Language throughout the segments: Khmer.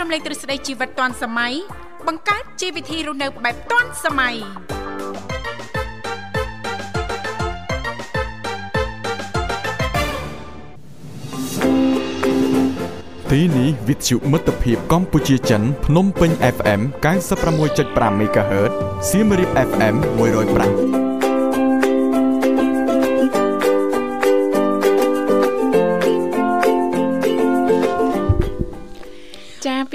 រំលែកទ្រឹស្ដីជីវិតទាន់សម័យបង្កើតជីវវិធីរស់នៅបែបទាន់សម័យទីនេះវិទ្យុមិត្តភាពកម្ពុជាចិនភ្នំពេញ FM 96.5 MHz សៀមរាប FM 105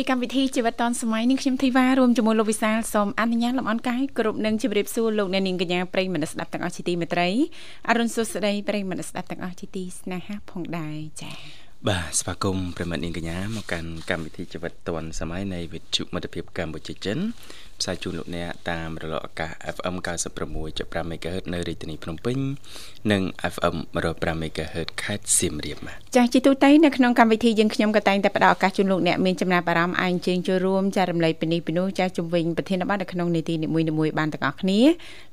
ពីកម្មវិធីជីវិតឌុនសម័យនេះខ្ញុំធីវ៉ារួមជាមួយលោកវិសាលសូមអនុញ្ញាតលំអរកាយគ្រប់នឹងជម្រាបសួរលោកអ្នកនាងកញ្ញាប្រិយមិត្តស្ដាប់ទាំងអស់ជាទីមេត្រីអរុនសុស្ដីប្រិយមិត្តស្ដាប់ទាំងអស់ជាទីស្នេហាផងដែរចា៎បាទស្វាគមន៍ប្រិមិត្តនាងកញ្ញាមកកាន់កម្មវិធីជីវិតឌុនសម័យនៃវិទ្យុមិត្តភាពកម្ពុជាចិន ផ្សាយជូនលោកអ្នកតាមរលកអាកាស FM 96.5 MHz នៅរាជធានីភ្នំពេញនិង FM 105 MHz ខេត្តសៀមរាបបាទចាស់ជីទូទៅនៅក្នុងកម្មវិធីយើងខ្ញុំក៏តែងតែផ្ដល់ឱកាសជូនលោកអ្នកមានចំណាប់អារម្មណ៍អាចជើញចូលរួមចែករំលែកពីនេះពីនោះចាស់ជំវិញប្រធានបទនៅក្នុងនីតិនីមួយៗបានទាំងអស់គ្នា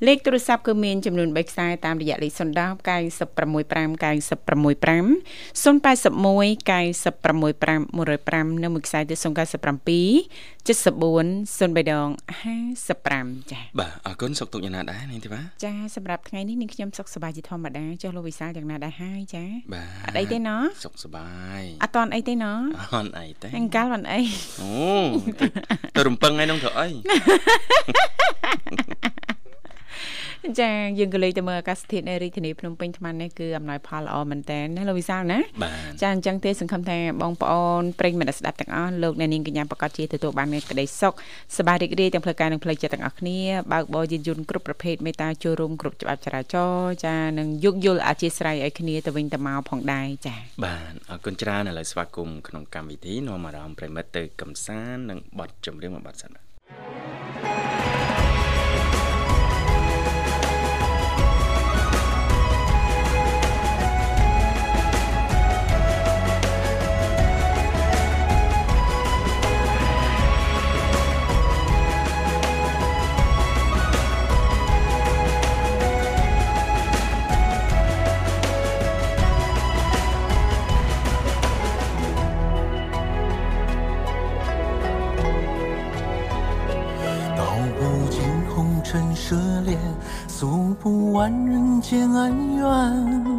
លេខទូរស័ព្ទគឺមានចំនួន3ខ្សែតាមរយៈលេខ010 965 965 081 965 105និងមួយខ្សែទៀត097 74 03ដង55ចា៎បាទអរគុណសុខទុក្ខយ៉ាងណាដែរនាងធីវ៉ាចាសម្រាប់ថ្ងៃនេះនាងខ្ញុំសុខសប្បាយជាធម្មតាចុះលោកវិសាលយ៉ាងណាដែរហើយចាបាទអត់អីទេណោះសុខសប្បាយអត់តន់អីទេណោះអត់អីទេអង្កាលមិនអីអូទៅរំពឹងឯនោះធ្វើអី ចាយើងក៏លេខទៅមើលអាកាសធាតុនៅរាជធានីភ្នំពេញថ្មនេះគឺអំណោយផលល្អមែនតើណាលោកវិសាលណាចាអញ្ចឹងទេសង្ឃឹមថាបងប្អូនប្រិយមិត្តស្ដាប់ទាំងអស់លោកអ្នកនាងកញ្ញាប្រកាសជាទទួលបាននូវក្តីសុខសប្បាយរីករាយទាំងផ្លូវកាយនិងផ្លូវចិត្តទាំងអស់គ្នាបើកបរយានយន្តគ្រប់ប្រភេទមេត្តាចូលរួមគ្រប់ច្បាប់ចរាចរណ៍ចានិងយោគយល់អធិស្ឋានឲ្យគ្នាទៅវិញទៅមកផងដែរចាបាទអរគុណច្រើនឥឡូវស្វាគមន៍ក្នុងកម្មវិធីនាំអារម្មណ៍ប្រិមិត្តទៅកំសាន្តនិងបទចម្រៀងមួយបទសិន不万人间恩怨，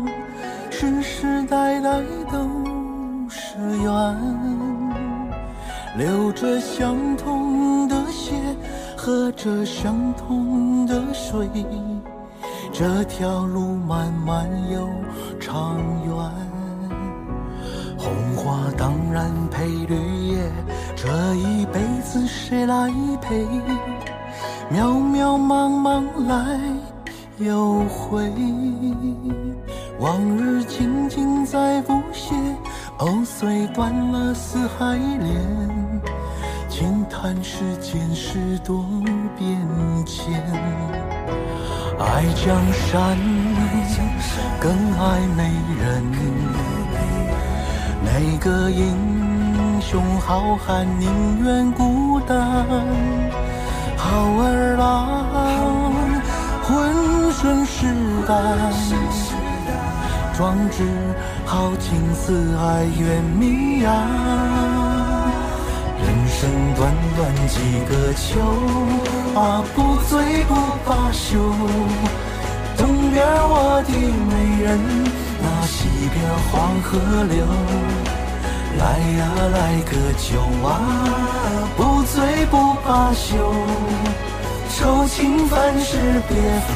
世世代代都是缘。流着相同的血，喝着相同的水，这条路漫漫又长远。红花当然配绿叶，这一辈子谁来陪？渺渺茫茫来。又回，往日情景再不写。藕虽断了丝还连，轻叹世间事多变迁。爱江山更爱美人，哪个英雄好汉宁愿孤单？好儿郎。浑身是胆，壮志豪情四海远名扬。人生短短几个秋，啊不醉不罢休。东边我的美人，那西边黄河流。来呀来个酒啊，不醉不罢休。愁情烦事别放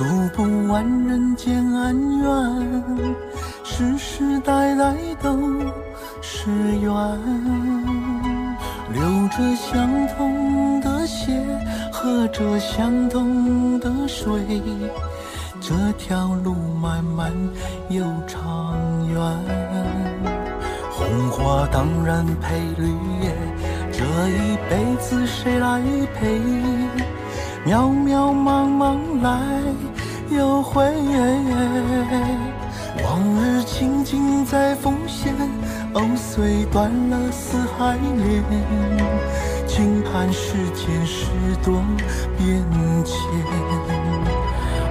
诉不完人间恩怨世世代代都是缘流着相同的血喝着相同的水这条路漫漫又长远。红花当然配绿叶这一辈子谁来陪？渺渺茫茫来又回，往日情景在浮现，藕虽断了丝还连，轻叹世间事多变迁。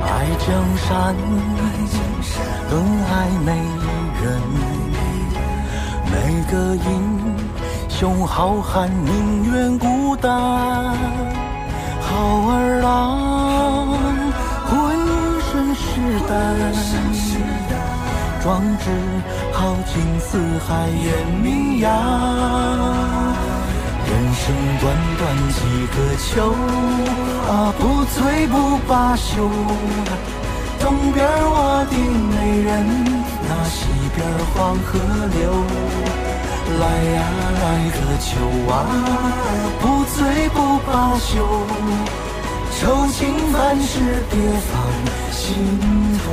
爱江山，更爱美人，每个英雄好汉宁愿孤单。好儿郎，壮志豪情四海远名扬。人生短短几个秋，啊，不醉不罢休。东边我的美人，那西边黄河流。来呀来个酒啊，不醉不罢休，愁情烦事别放心头。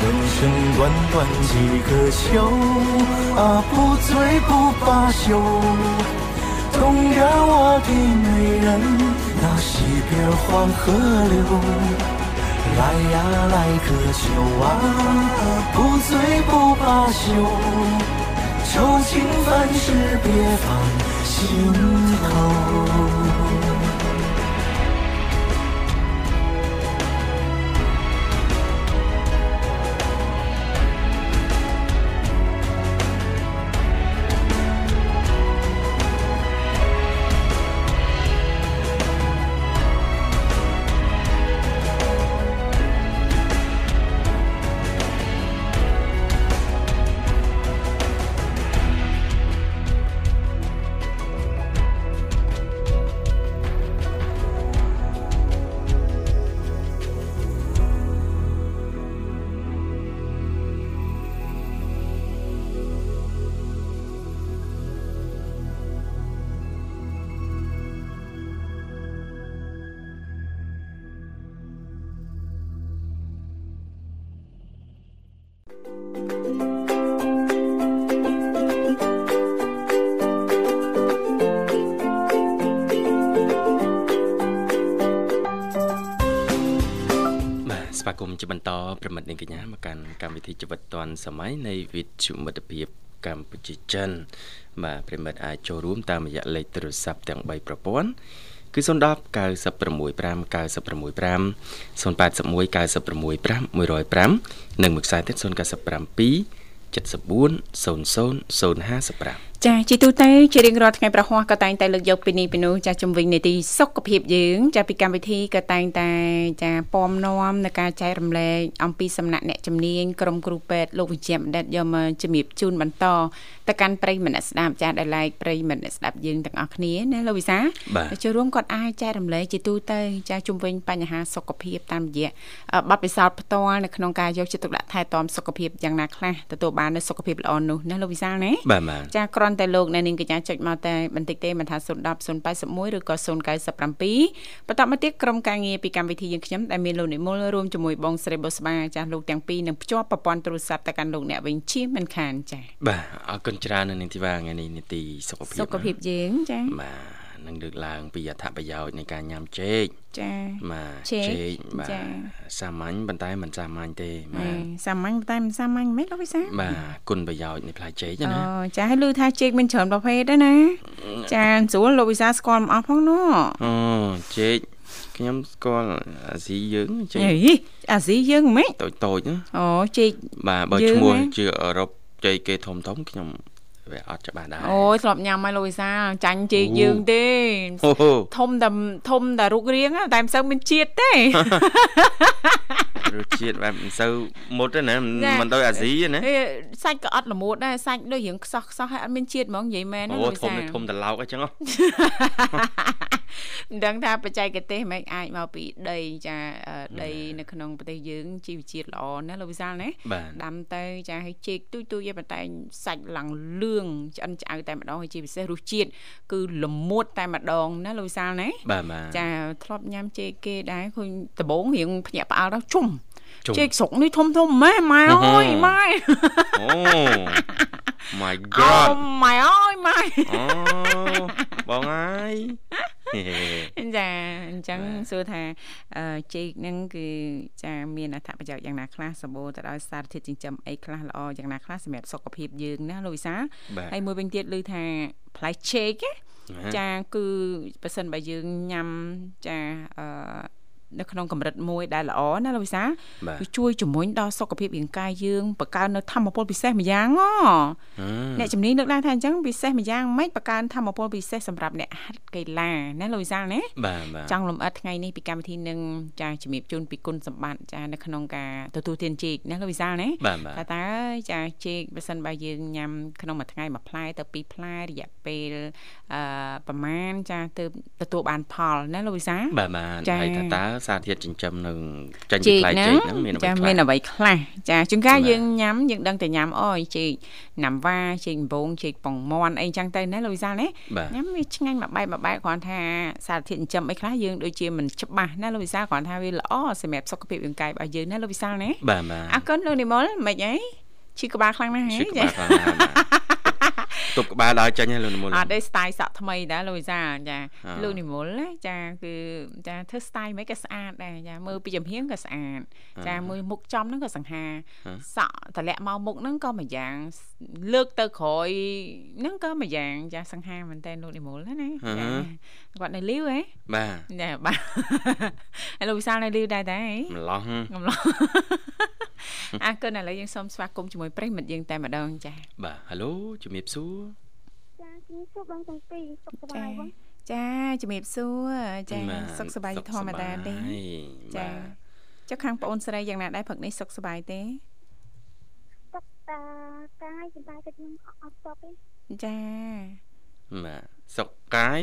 人生短短几个秋啊，不醉不罢休。东边我的美人，那西边黄河流。来呀来个酒啊，不醉不罢休。愁情烦事别放心头。 ជាបន្តប្រិមិត្តនាងកញ្ញាមកកាន់កម្មវិធីជីវិតឌွန်សម័យនៃវិទ្យុមិត្តភាពកម្ពុជាចិនបាទប្រិមិត្តអាចចូលរួមតាមរយៈលេខទូរស័ព្ទទាំង3ប្រព័ន្ធគឺ010 965 965 081 965 105និងមួយខ្សែទៀត097 74 00 055 ចាជាទូទៅជារៀងរាល់ថ្ងៃប្រហោះក៏តែងតែលើកយកពីនេះពីនោះចាជំវិញនីតិសុខភាពយើងចាពីកម្មវិធីក៏តែងតែចាពំនាំในការចែករំលែកអំពីសំណាក់អ្នកជំនាញក្រុមគ្រូពេទ្យលោកវិជ្ជាបណ្ឌិតយកមកជំរាបជូនបន្តទៅកាន់ប្រិយមិត្តស្ដាប់ចាដែលឡែកប្រិយមិត្តស្ដាប់យើងទាំងអស់គ្នាណាលោកវិសាចូលរួមគាត់អាចចែករំលែកជាទូទៅចាជំវិញបញ្ហាសុខភាពតាមរយៈបទពិសោធន៍ផ្ទាល់នៅក្នុងការយកចិត្តទុកដាក់ថែទាំសុខភាពយ៉ាងណាខ្លះទទួលបាននូវសុខភាពល្អនោះណាលោកវិសាលណាចាគ្រាន់តែលោកអ្នកនាងកញ្ញាចុចមកតែបន្តិចទេមិនថា010 081ឬក៏097បន្តមកទៀតក្រុមការងារពីកម្មវិធីយើងខ្ញុំដែលមានលោកនិមលរួមជាមួយបងស្រីបុស្បាចាស់លោកទាំងពីរនឹងភ្ជាប់ប្រព័ន្ធទូរស័ព្ទទៅកាន់លោកអ្នកវិញជាមិនខានចាបាទអរគុណច្រើននៅនាងធីវ៉ាថ្ងៃនេះនីតិសុខភាពសុខភាពយើងចាបាទ នឹងលើកឡើង ពីអត្ថប្រយោជន៍នៃការញ៉ាំចេកចាបាទចេកបាទសាមញ្ញប៉ុន្តែមិនសាមញ្ញទេបាទសាមញ្ញប៉ុន្តែមិនសាមញ្ញមែនលោកវិសាបាទគុណប្រយោជន៍នៃផ្លែចេកណាអូចាឲ្យឮថាចេកមានច្រើនប្រភេទដែរណាចាស្រួលលោកវិសាស្គាល់មិនអស់ផងនោះអូចេកខ្ញុំស្គាល់អាស៊ីយើងចេកអាស៊ីយើងហ្មងតូចតូចអូចេកបាទបើឈ្មោះជាអឺរ៉ុបចេកគេធំធំខ្ញុំ វាអត់ច្បាស់ដែរអូយធ្លាប់ញ៉ាំហើយលោកវិសាចាញ់ជីកយើងទេធំតែធំតែរូបរាងតែមិនសូវមានជាតិទេរសជាតិបែបមិនសូវមុតទេណាមិនដូចអាស៊ីណាសាច់ក៏អត់ល្មួតដែរសាច់ដូចរៀងខ្សោះខ្សោះហើយអត់មានជាតិហ្មងនិយាយមែនណាលោកវិសាអូធំធំតឡោកអញ្ចឹង មិនដឹងថាបច្ចេកទេសមិនអាចមកពីដីចាដីនៅក្នុងប្រទេសយើងជីវជាតិល្អណាលោកវិសាលណាដាំទៅចាឲ្យជែកទូចទូចឯប៉ុន្តែសាច់ឡើងលឿងឆ្អិនឆ្អៅតែម្ដងហើយជាពិសេសរសជាតិគឺល្មួតតែម្ដងណាលោកវិសាលណាចាធ្លាប់ញ៉ាំជែកគេដែរឃើញដំបងរៀងភ្ញាក់ផ្អើលដល់ជុំជែកស្រុកនេះធំធំម៉ែម៉ែអើយម៉ែអូ my god ម៉ែអើយម៉ៃអូបងហើយ ចាអញ្ចឹងសួរថាចេកហ្នឹងគឺចាមានអត្ថប្រយោជន៍យ៉ាងណាខ្លះសម្បូរទៅដោយសារធាតុចិញ្ចឹមអីខ្លះល្អយ៉ាងណាខ្លះសម្រាប់សុខភាពយើងណាលោកវិសាហើយមួយវិញទៀតឮថាផ្លែចេកចាគឺបើសិនបើយើងញ៉ាំចាអឺ នៅក្នុងកម្រិតមួយដែលល្អណាលោកវិសាវាជួយជំរុញដល់សុខភាពរាងកាយយើងបង្កើននៅធម៌ពលពិសេសម្យ៉ាងហ៎អ្នកជំនាញលើកឡើងថាអញ្ចឹងពិសេសម្យ៉ាងម៉េចបង្កើនធម៌ពលពិសេសសម្រាប់អ្នកហាត់កីឡាណាលោកវិសាណាបាទចង់លំអិតថ្ងៃនេះពីកម្មវិធីនឹងចាជំរាបជូនពីគុណសម្បត្តិចានៅក្នុងការទទួលទានជែកណាលោកវិសាណាថាតើចាជែកបើសិនបើយើងញ៉ាំក្នុងមួយថ្ងៃមួយផ្លែទៅពីរផ្លែរយៈពេលអឺប្រហែលចាទៅទទួលបានផលណាលោកវិសាបាទបាទហើយថាតើសារធាតុចិញ្ចឹមនឹងចេញពីផ្លែចេកហ្នឹងមានអ្វីខ្លះមានអ្វីខ្លះចាជួនកាលយើងញ៉ាំយើងដឹងតែញ៉ាំអូយចេកណាំវ៉ាចេកដំបងចេកប៉ុងមន់អីចឹងទៅណាលោកវិសាលណាញ៉ាំវាឆ្ងាញ់មួយបែបមួយបែបគ្រាន់ថាសារធាតុចិញ្ចឹមអីខ្លះយើងដូចជាមិនច្បាស់ណាលោកវិសាលគ្រាន់ថាវាល្អសម្រាប់សុខភាពរាងកាយរបស់យើងណាលោកវិសាលណាបាទបាទអរគុណលោកនិមលមិនអីឈឺក្បាលខ្លាំងណាស់ហ៎ចា ទប់ក្បាលដល់ចេញហើយលោកនិមលអត់ទេ style សក់ថ្មីដែរលោកវិសាចាលោកនិមលចាគឺចាធ្វើ style មិនក៏ស្អាតដែរចាមើលពីចំហៀងក៏ស្អាតចាមើលមុខចំហ្នឹងក៏សង្ហាសក់តម្លាក់មកមុខហ្នឹងក៏មួយយ៉ាងលើកទៅក្រោយហ្នឹងក៏មួយយ៉ាងចាសង្ហាមែនតើលោកនិមលណាចាគាត់នៅលីវហ៎បាទចាបាទហើយលោកវិសាលនៅលីវដែរតែម្លោះម្លោះ អរគុណឥឡូវយើងសូមស្វាគមន៍ជាមួយប្រិមិត្តយើងតែម្ដងចាបាទហៅឡូជំរាបសួរចាជំរាបសួរបងទាំងពីរសុខសប្បាយបងចាជំរាបសួរចាសុខសប្បាយធម្មតាទេចាចុះខាងប្អូនស្រីយ៉ាងណាដែរព្រឹកនេះសុខសប្បាយទេសុខតាកាយប៉ុន្តែចិត្តខ្ញុំអត់សុខទេចាបាទសុខកាយ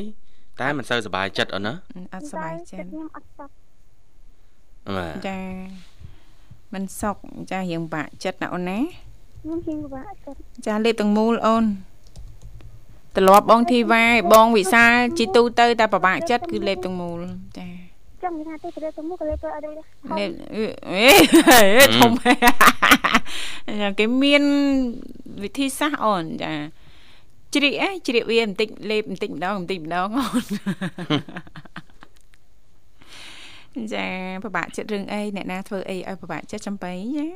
តែមិនសូវសប្បាយចិត្តអូនណាអត់សប្បាយចិត្តខ្ញុំអត់សុខបាទចា មិនសុខចារៀងបាក់ចិត្តណាអូនណាខ្ញុំរៀងបាក់ចិត្តចាលេបទាំងមូលអូនទ្រលាប់បងធីវ៉ាបងវិសាលជីទូទៅតែប្របាក់ចិត្តគឺលេបទាំងមូលចាចាំថាទៅទៅទៅមុខលេបទៅអត់ទេលេបអេធំគេមានវិធីសាស្ត្រអូនចាជ្រៀកជ្រៀកវាបន្តិចលេបបន្តិចម្ដងបន្តិចម្ដងអូន ចាពិបាកចិត្តរឿងអីអ្នកណាធ្វើអីឲ្យពិបាកចិត្តចំបៃចា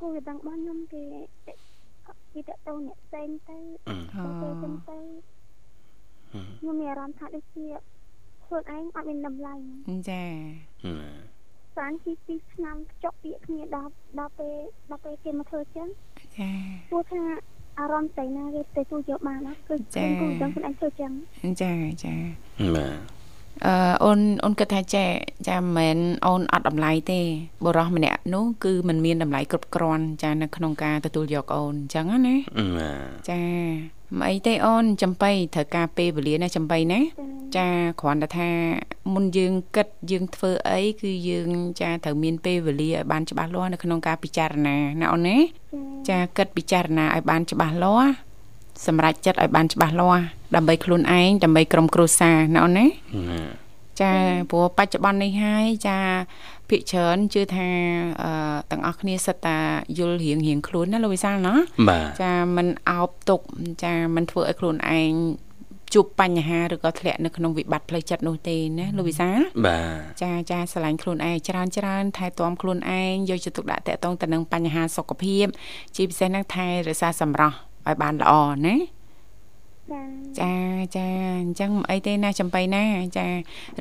គូដឹងបងខ្ញុំគេគេតទៅអ្នកផ្សេងទៅទៅទៅទៅខ្ញុំមានអារម្មណ៍ថាដូចជាខ្លួនឯងអត់មានតម្លៃចាសានទី2ឆ្នាំចុកពាក្យគ្នាដល់ដល់ពេលដល់ពេលគេមកធ្វើចឹងចាព្រោះថាអារម្មណ៍តែណាគេទៅជួយយកបានគឺខ្ញុំគូដឹងខ្លួនឯងធ្វើចឹងចាចាបាទ អឺអូនអូនគិតថាចែចាមិនមែនអូនអត់តម្លៃទេបរោះម្នាក់នោះគឺมันមានតម្លៃគ្រប់គ្រាន់ចានៅក្នុងការទទួលយកអូនអញ្ចឹងណាចាមិនអីទេអូនចំបៃត្រូវការពេលវេលាណាចំបៃណាចាគ្រាន់តែថាមុនយើងគិតយើងធ្វើអីគឺយើងចាត្រូវមានពេលវេលាឲ្យបានច្បាស់លាស់នៅក្នុងការពិចារណាណាអូនណាចាគិតពិចារណាឲ្យបានច្បាស់លាស់សម្រេចចិត្តឲ្យបានច្បាស់លាស់ ដើម្បីខ្លួនឯងដើម្បីក្រុមគ្រួសារណាអូនណាចាព្រោះបច្ចុប្បន្ននេះហើយចាភិកច្រើនជឿថាអឺទាំងអស់គ្នាសិតតាយល់រៀងរៀងខ្លួនណាលោកវិសាលណាចាมันអោបទុកចាมันធ្វើឲ្យខ្លួនឯងជួបបញ្ហាឬក៏ធ្លាក់នៅក្នុងវិបត្តិផ្លូវចិត្តនោះទេណាលោកវិសាលបាទចាចាស្រឡាញ់ខ្លួនឯងច្រើនច្រើនថែទាំខ្លួនឯងយកចិត្តទុកដាក់តកតងទៅនឹងបញ្ហាសុខភាពជាពិសេសហ្នឹងថែរក្សាសម្រស់ឲ្យបានល្អណា ចាចាអញ្ចឹងអីទេណាចំបៃណា ចា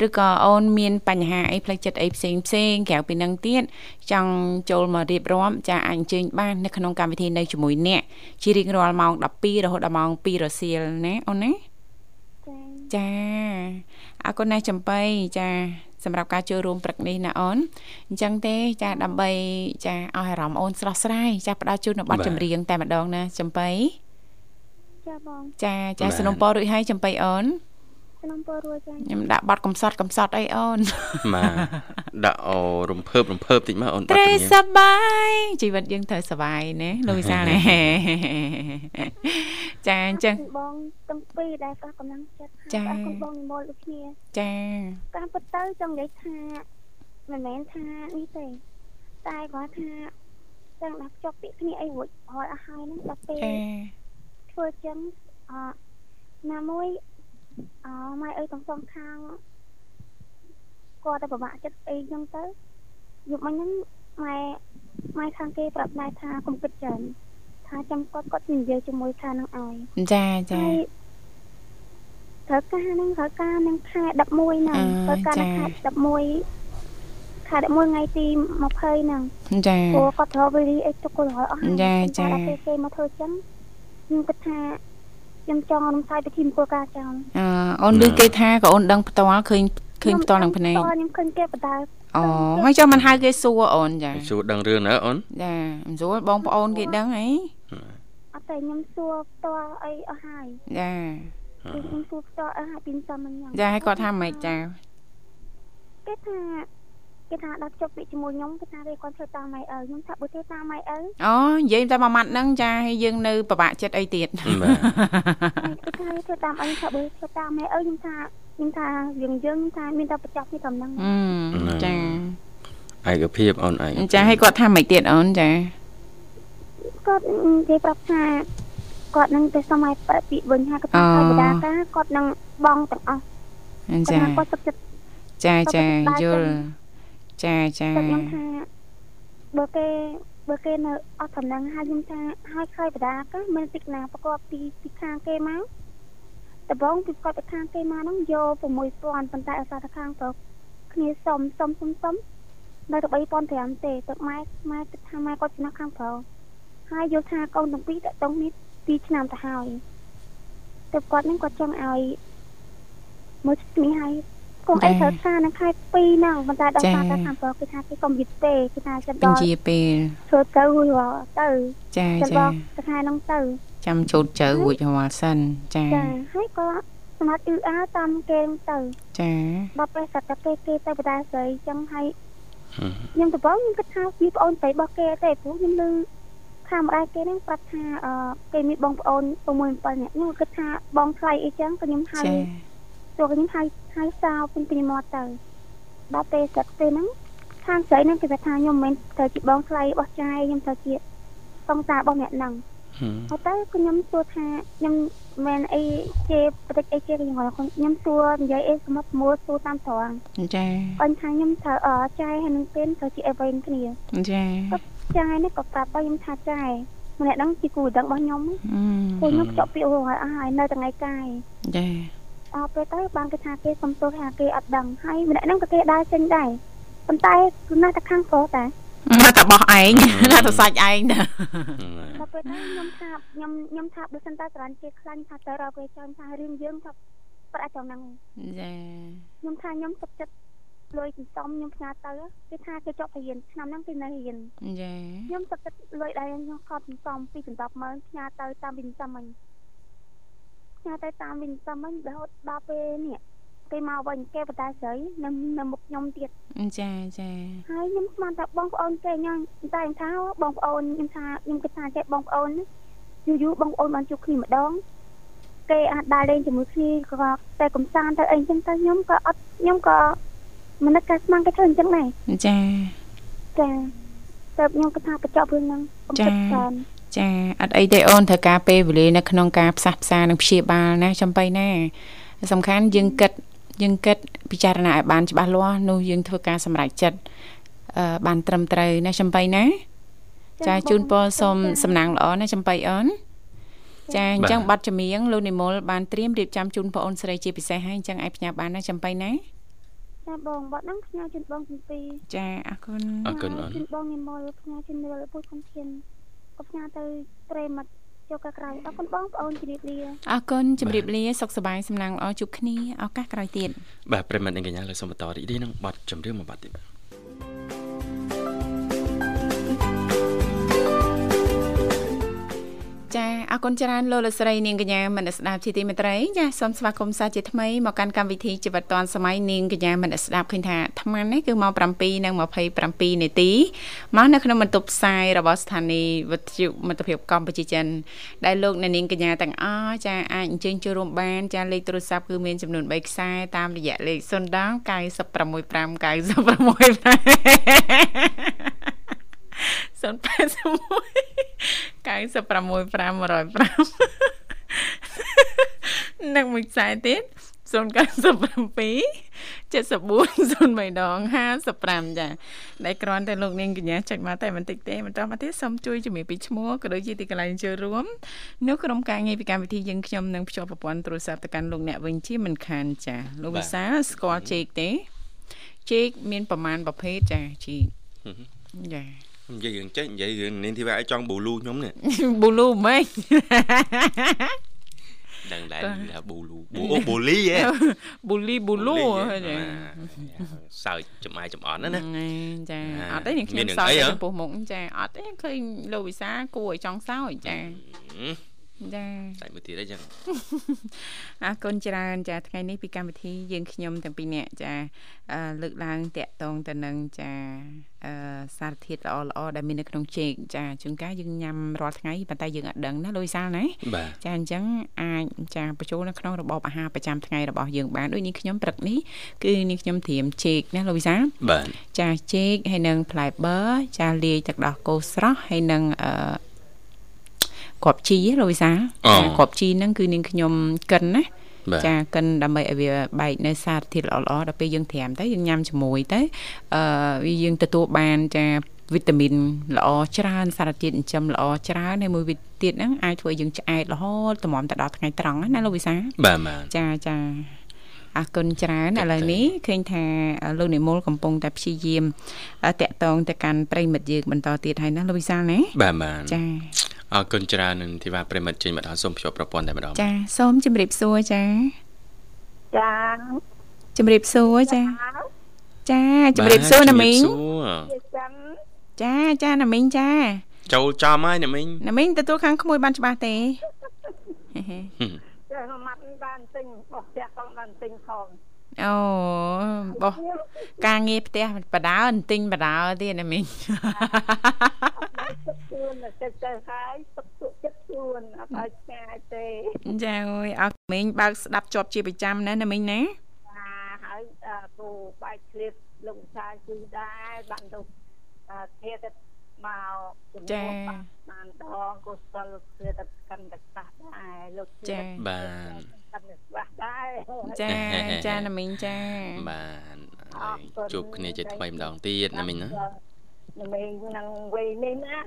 ឬក៏អូនមានបញ្ហាអីផ្លូវចិត្តអីផ្សេងផ្សេងក្រៅពីនឹងទៀតចង់ចូលមករៀបរាប់ចាអាចអញ្ជើញបាននៅក្នុងកម្មវិធីនៅជាមួយអ្នកជារៀងរាល់ម៉ោង12រហូតដល់ម៉ោង2រសៀលណាអូនណាចាអរគុណណាស់ចំបៃចាសម្រាប់ការចូលរួមព្រឹកនេះណាអូនអញ្ចឹងទេចាដើម្បីចាឲ្យអារម្មណ៍អូនស្រស់ស្រាយចាផ្ដល់ជូននៅប័ណ្ណចម្រៀងតែម្ដងណាចំបៃចា បងចាចាสนុំពររួចហើយចំបៃអូនสนុំពររួចចាខ្ញុំដាក់បတ်កំសត់កំសត់អីអូនបាទដាក់អូរំភើបរំភើបតិចមកអូនបាត់ត្រូវសបាយជីវិតយើងត្រូវសបាយណាលោកវិសាលណាចាអញ្ចឹងបងទាំងពីរដែលផ្ដល់កម្លាំងចិត្តចាអរគុណបងនិមលដូចគ្នាចាតាមពិតទៅចង់និយាយថាមិនមែនថានេះទេតែគាត់ថាចង់ដាក់ចប់ពាក្យគ្នាអីរួចហើយអស់ហើយហ្នឹងដល់ពេល ធ្វើចឹងអណាមួយអម៉ែអើយទាំងសងខាងគាត់តែពិបាកចិត្តអីចឹងទៅយប់មិញហ្នឹងម៉ែម៉ែខាងគេប្រាប់ម៉ែថាកុំគិតច្រើនថាចាំគាត់គាត់និយាយជាមួយខាងហ្នឹងឲ្យចាចាត្រូវការហ្នឹងត្រូវការនឹងខែ11ហ្នឹងត្រូវការខែ11ខែ11ថ្ងៃទី20ហ្នឹងចាព្រោះគាត់ត្រូវវិរិយអីទុកគាត់ហើយអស់ចាចាតែពេលគេមកធ្វើចឹង ខ្ញុំគិតថាខ្ញុំចង់រំសាយពិធីមង្គលការចាំអឺអូនឮគេថាក៏អូនដឹងផ្ទាល់ឃើញឃើញផ្ទាល់នឹងភ្នែកខ្ញុំឃើញគេបដាអូហើយចាំមិនហៅគេសួរអូនចាសួរដឹងរឿងណាអូនចាមិនសួរបងប្អូនគេដឹងអីអត់តែខ្ញុំសួរផ្ទាល់អីអស់ហើយចាខ្ញុំសួរផ្ទាល់អស់ហើយពីសំហ្នឹងចាឲ្យគាត់ថាម៉េចចាគេថា គេថាដល់ជប់ពាក្យជាមួយខ្ញុំគេថាគេគាត់ធ្វើតាមម៉ៃឪខ្ញុំថាបើធ្វើតាមម៉ៃឪអូនិយាយតែមួយម៉ាត់ហ្នឹងចាហើយយើងនៅពិបាកចិត្តអីទៀតបាទគេថាធ្វើតាមអីថាបើធ្វើតាមម៉ៃឪខ្ញុំថាខ្ញុំថាយើងយើងថាមានតែប្រចាំពីត្រឹមហ្នឹងចាឯកភាពអូនឯងចាហើយគាត់ថាម៉េចទៀតអូនចាគាត់និយាយប្រាប់ថាគាត់នឹងទៅសម័យប្រតិវិញហើយគាត់ថាបដាកាគាត់នឹងបងទាំងអស់ចាគាត់សុខចិត្តចាចាយល់ ចាចាខ្ញុំថាបើគេបើគេនៅអត់តំណែងហើយខ្ញុំថាហើយខ້ອຍបដាក៏មានតិចណាប្រកបពីពីខាងគេមកដំបងពីគាត់ទៅខាងគេមកហ្នឹងយក6000ប៉ុន្តែអាសាទៅខាងទៅគ្នាសុំសុំសុំសុំនៅទៅ3500ទេទឹកម៉ែម៉ែគិតថាម៉ែគាត់ចំណាស់ខាងប្រុសហើយយល់ថាកូនទាំងពីរតតងនេះ2ឆ្នាំទៅហើយទៅគាត់នឹងគាត់ចង់ឲ្យមើលគ្នាហើយ កុំអីត្រូវការនៅខែ2ហ្នឹងប៉ុន្តែដល់សារតែខាងប្រុសគេថាគេកុំយឺតទេគេថាចាំដល់ជាពេលធ្វើទៅរួចរាល់ទៅចាចាទៅខែហ្នឹងទៅចាំជូតចៅរួចរាល់សិនចាចាហើយក៏សម្រាប់អ៊ឺអាតាមគេទៅចាដល់ពេលសត្វតែគេគេទៅបដាស្រីចឹងហើយខ្ញុំដំបូងខ្ញុំគិតថាពីប្អូនស្រីរបស់គេទេព្រោះខ្ញុំឮខាងម្ដាយគេហ្នឹងប្រាប់ថាអឺគេមានបងប្អូន6 7នាក់ខ្ញុំគិតថាបងថ្លៃអីចឹងក៏ខ្ញុំហៅ ព្រោះខ្ញុំហៅហៅសោពេញពេញមាត់ទៅដល់ពេលស្រាប់ពេលហ្នឹងខាងស្រីហ្នឹងគេថាខ្ញុំមិនត្រូវជាបងថ្លៃរបស់ចាយខ្ញុំត្រូវជាសង្សាររបស់អ្នកហ្នឹងហើយទៅខ្ញុំសួរថាខ្ញុំមិនអីជាប្រតិចអីជាខ្ញុំខ្ញុំសួរនិយាយអីសម្រាប់មួសួរតាមត្រង់ចាអញថាខ្ញុំត្រូវអចាយហើយនឹងពេលត្រូវជាអីវិញគ្នាចាចាយនេះក៏ប្រាប់ខ្ញុំថាចាយម្នាក់ហ្នឹងជាគូដឹងរបស់ខ្ញុំពួកខ្ញុំចប់ពាក្យហើយអស់ហើយនៅថ្ងៃកាយចា អត់ពេលទៅបានគេថាគេសំទោសថាគេអត់ដឹងហើយម្នាក់ហ្នឹងក៏គេដើរចេញដែរប៉ុន្តែគឺណាស់តែខាងប្រុសតែណាតែបោះឯងណាតែសាច់ឯងណាដល់ពេលហ្នឹងខ្ញុំថាខ្ញុំខ្ញុំថាបើសិនតែចរន្តជាខ្លាញ់ថាទៅរកគេចាំថារឿងយើងថាប្រអាចចំហ្នឹងចាខ្ញុំថាខ្ញុំសុខចិត្តលុយសន្សំខ្ញុំផ្ញើទៅគេថាគេចប់រៀនឆ្នាំហ្នឹងគេនៅរៀនចាខ្ញុំសុខចិត្តលុយដែរខ្ញុំខត់សន្សំពីសន្សំម៉ឺនផ្ញើទៅតាមវិនសំមិញ ផ្ញើទៅតាមវិនសំមិញរហូតដល់ពេលនេះគេមកវិញគេបតាស្រីនៅនៅមុខខ្ញុំទៀតចាចាហើយខ្ញុំស្មានថាបងប្អូនគេញ៉ាំតែថាបងប្អូនខ្ញុំថាខ្ញុំគិតថាចេះបងប្អូនយូរយូរបងប្អូនបានជួបគ្នាម្ដងគេអាចដើរលេងជាមួយគ្នាក៏តែកំសាន្តទៅអីចឹងទៅខ្ញុំក៏អត់ខ្ញុំក៏មិននឹកថាស្មានគេធ្វើអញ្ចឹងដែរចាចា តែខ្ញុំគិតថាកញ្ចក់រឿងហ្នឹងកុំគិតច្រើនចាអត់អីទេអូនត្រូវការពេលវេលានៅក្នុងការផ្សះផ្សានិងព្យាបាលណាចំបៃណា សំខាន់យើងគិតយើងគិតពិចារណាឲ្យបានច្បាស់លាស់នោះយើងធ្វើការសម្រេចចិត្តអឺបានត្រឹមត្រូវណាចំបៃណាចាជូនពរសូមសំណាងល្អណាចំបៃអូនចាអញ្ចឹងបាត់ចម្រៀងលោកនិមលបានត្រៀមរៀបចំជូនបងអូនស្រីជាពិសេសហើយអញ្ចឹងអាចផ្ញើបានណាចំបៃណា ចាបងបាត់ហ្នឹងផ្ញើជូនបងទាំងពីរចាអរគុណអរគុណអូនជូនបងនិមលផ្ញើជូនលពុទ្ធសំធានក៏ផ្ញើទៅព្រេមិត្តចូលកាក្រោយអរគុណបងប្អូនជម្រាបលាអរគុណជម្រាបលាសុខសប្បាយសំណាងល្អជួបគ្នាឱកាសក្រោយទៀតបាទប្រិមត្តនិងកញ្ញាលើសូមបន្តរីករាយនឹងបទចម្រៀងមួយបទទៀតបាទ ចាអរគុណច្រើនលោកលស្រីនាងកញ្ញាមនស្ដាប់ជាទីមេត្រីចាសូមស្វាគមន៍សាជាថ្មីមកកាន់កម្មវិធីជីវិតឌွန်សម័យនាងកញ្ញាមនស្ដាប់ឃើញថាអាត្មានេះគឺម៉ោង7:27នាទីមកនៅក្នុងបន្ទប់ផ្សាយរបស់ស្ថានីយ៍វិទ្យុមិត្តភាពកម្ពុជាចិនដែលលោកអ្នកនាងកញ្ញាទាំងអស់ចាអាចអញ្ជើញចូលរួមបានចាលេខទូរស័ព្ទគឺមានចំនួន3ខ្សែតាមរយៈលេខ010 965 965 081 965 105ណនឹងមួយខ្សែទៀត097 74 03ដង55ចាដែលគ្រាន់តែលោកនាងកញ្ញាចុចមកតែបន្តិចទេបន្តមកទៀតសូមជួយជំរាបពីឈ្មោះក៏ដូចជាទីកន្លែងចូលរួមនៅក្រុមការងារពីកម្មវិធីយើងខ្ញុំនឹងភ្ជាប់ប្រព័ន្ធទូរស័ព្ទទៅកាន់លោកអ្នកវិញជាមិនខានចាលោកវិសាស្គាល់ជែកទេជែកមានប្រមាណប្រភេទចាជីចា និយាយរឿងចេះនិយាយរឿងនាងធីវ៉ាឲ្យចង់ប៊ូលូខ្ញុំនេះប៊ូលូម៉េចដឹងដែរថាប៊ូលូប៊ូអូប៊ូលីហ៎ប៊ូលីប៊ូលូសើចចំអាយចំអន់ណាណាចាអត់ទេខ្ញុំសើចចំពោះមុខចាអត់ទេឃើញលោកវិសាគួរឲ្យចង់សើចចា ចាសាច់មួយទៀតអីចឹងអរគុណច្រើនចាថ្ងៃនេះពីកម្មវិធីយើងខ្ញុំទាំងពីរនាក់ចាលើកឡើងតាក់ទងទៅនឹងចាសារធាតុល្អល្អដែលមាននៅក្នុងចេកចាជួនកាលយើងញ៉ាំរាល់ថ្ងៃប៉ុន្តែយើងអត់ដឹងណាលុយសាលណាចាអញ្ចឹងអាចចាបញ្ចូលនៅក្នុងរបបអាហារប្រចាំថ្ងៃរបស់យើងបានដូចនេះខ្ញុំព្រឹកនេះគឺនេះខ្ញុំត្រៀមចេកណាលុយសាបាទចាចេកហើយនឹងផ្លែបឺចាលាយទឹកដោះគោស្រស់ហើយនឹងអឺ គ្រាប់ជីលោកវិសាគ្រាប់ជីហ្នឹងគឺនាងខ្ញុំកិនណាចាកិនដើម្បីឲ្យវាបែកនៅសារធាតុល្អៗដល់ពេលយើងត្រាំទៅយើងញ៉ាំជាមួយទៅអឺវាយើងទទួលបានចាវីតាមីនល្អច្រើនសារធាតុចិញ្ចឹមល្អច្រើនហើយមួយវិទៀតហ្នឹងអាចធ្វើឲ្យយើងឆ្អែតរហូតតម្រាំទៅដល់ថ្ងៃត្រង់ណាលោកវិសាបាទបាទចាចា អរគុណច្រើនឥឡូវនេះឃើញថាលោកនិមលកំពុងតែព្យាយាមតាក់ទងទៅកាន់ប្រិមិត្តយើងបន្តទៀតហើយណាលោកវិសាលណាបាទបាទចាអរគុណច្រើននឹងធីវ៉ាប្រិមិត្តចេញមកដល់សូមភ្ជាប់ប្រព័ន្ធតែម្ដងចាសូមជម្រាបសួរចាចាជម្រាបសួរចាចាជម្រាបសួរណាមីងចាចាណាមីងចាចូលចំហើយណាមីងណាមីងទទួលខាងក្មួយបានច្បាស់ទេ ចាម៉ាត់បានទិញបោះផ្ទះផងបានទិញផងអូបោះការងារផ្ទះបដើទិញបដើទៀតណាមីងជួនទៅទៅហើយទុកទុកចិត្តជួនអត់ឲ្យឆ្ងាយទេចាអើយអរមីងបើកស្ដាប់ជាប់ជាប្រចាំណាណាមីងណាចាហើយគូបែកឃ្លៀតលោកចាគឺដែរបានទៅធាទៅមកចាបានដងកុសលគឺទៅ កាន់តែខ្លះដែរលោកចាបានកាន់តែខ្លះដែរចាចាណាមីងចាបានជួបគ្នាជាថ្មីម្ដងទៀតណាមីងណាណាមីងនឹងវ័យនេះណា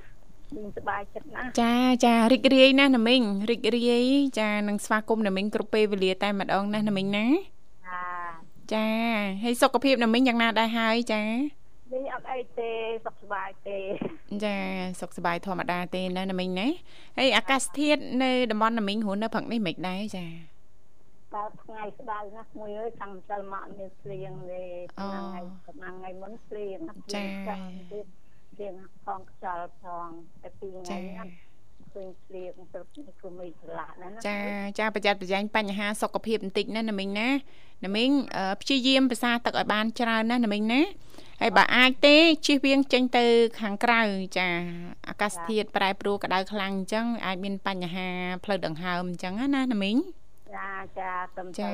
មីងសប្បាយចិត្តណាចាចារីករាយណាស់ណាមីងរីករាយចានឹងស្វាគមន៍ណាមីងគ្រប់ពេលវេលាតែម្ដងណាណាមីងណាចាហើយសុខភាពណាមីងយ៉ាងណាដែរហើយចា នេះអត់អីទេសុខសប្បាយទេចាសុខសប្បាយធម្មតាទេណាណាមីងណាហើយអាកាសធាតុនៅតំបន់ណាមីងរស់នៅព្រឹកនេះមិនដែរចាតើថ្ងៃស្ដៅណាស់មួយអើយខាងសិលមកមានស្លៀងទេថ្ងៃថ្ងៃមុនស្លៀងចាស្លៀងផងខ្យល់ផងតែពីរថ្ងៃអត់ឃើញស្លៀងទៅគឺមិនឆ្លាក់ណាចាចាប្រយ័ត្នប្រយែងបញ្ហាសុខភាពបន្តិចណាណាមីងណាណាមីងព្យាយាមភាសាទឹកឲ្យបានច្រើនណាណាមីងណា ហើយបើអាចទេជិះវៀងចេញទៅខាងក្រៅចាអាកាសធាតុប្រែប្រួលក្តៅខ្លាំងអញ្ចឹងអាចមានបញ្ហាផ្លូវដង្ហើមអញ្ចឹងណាណាមីងចាចាតឹមទៅ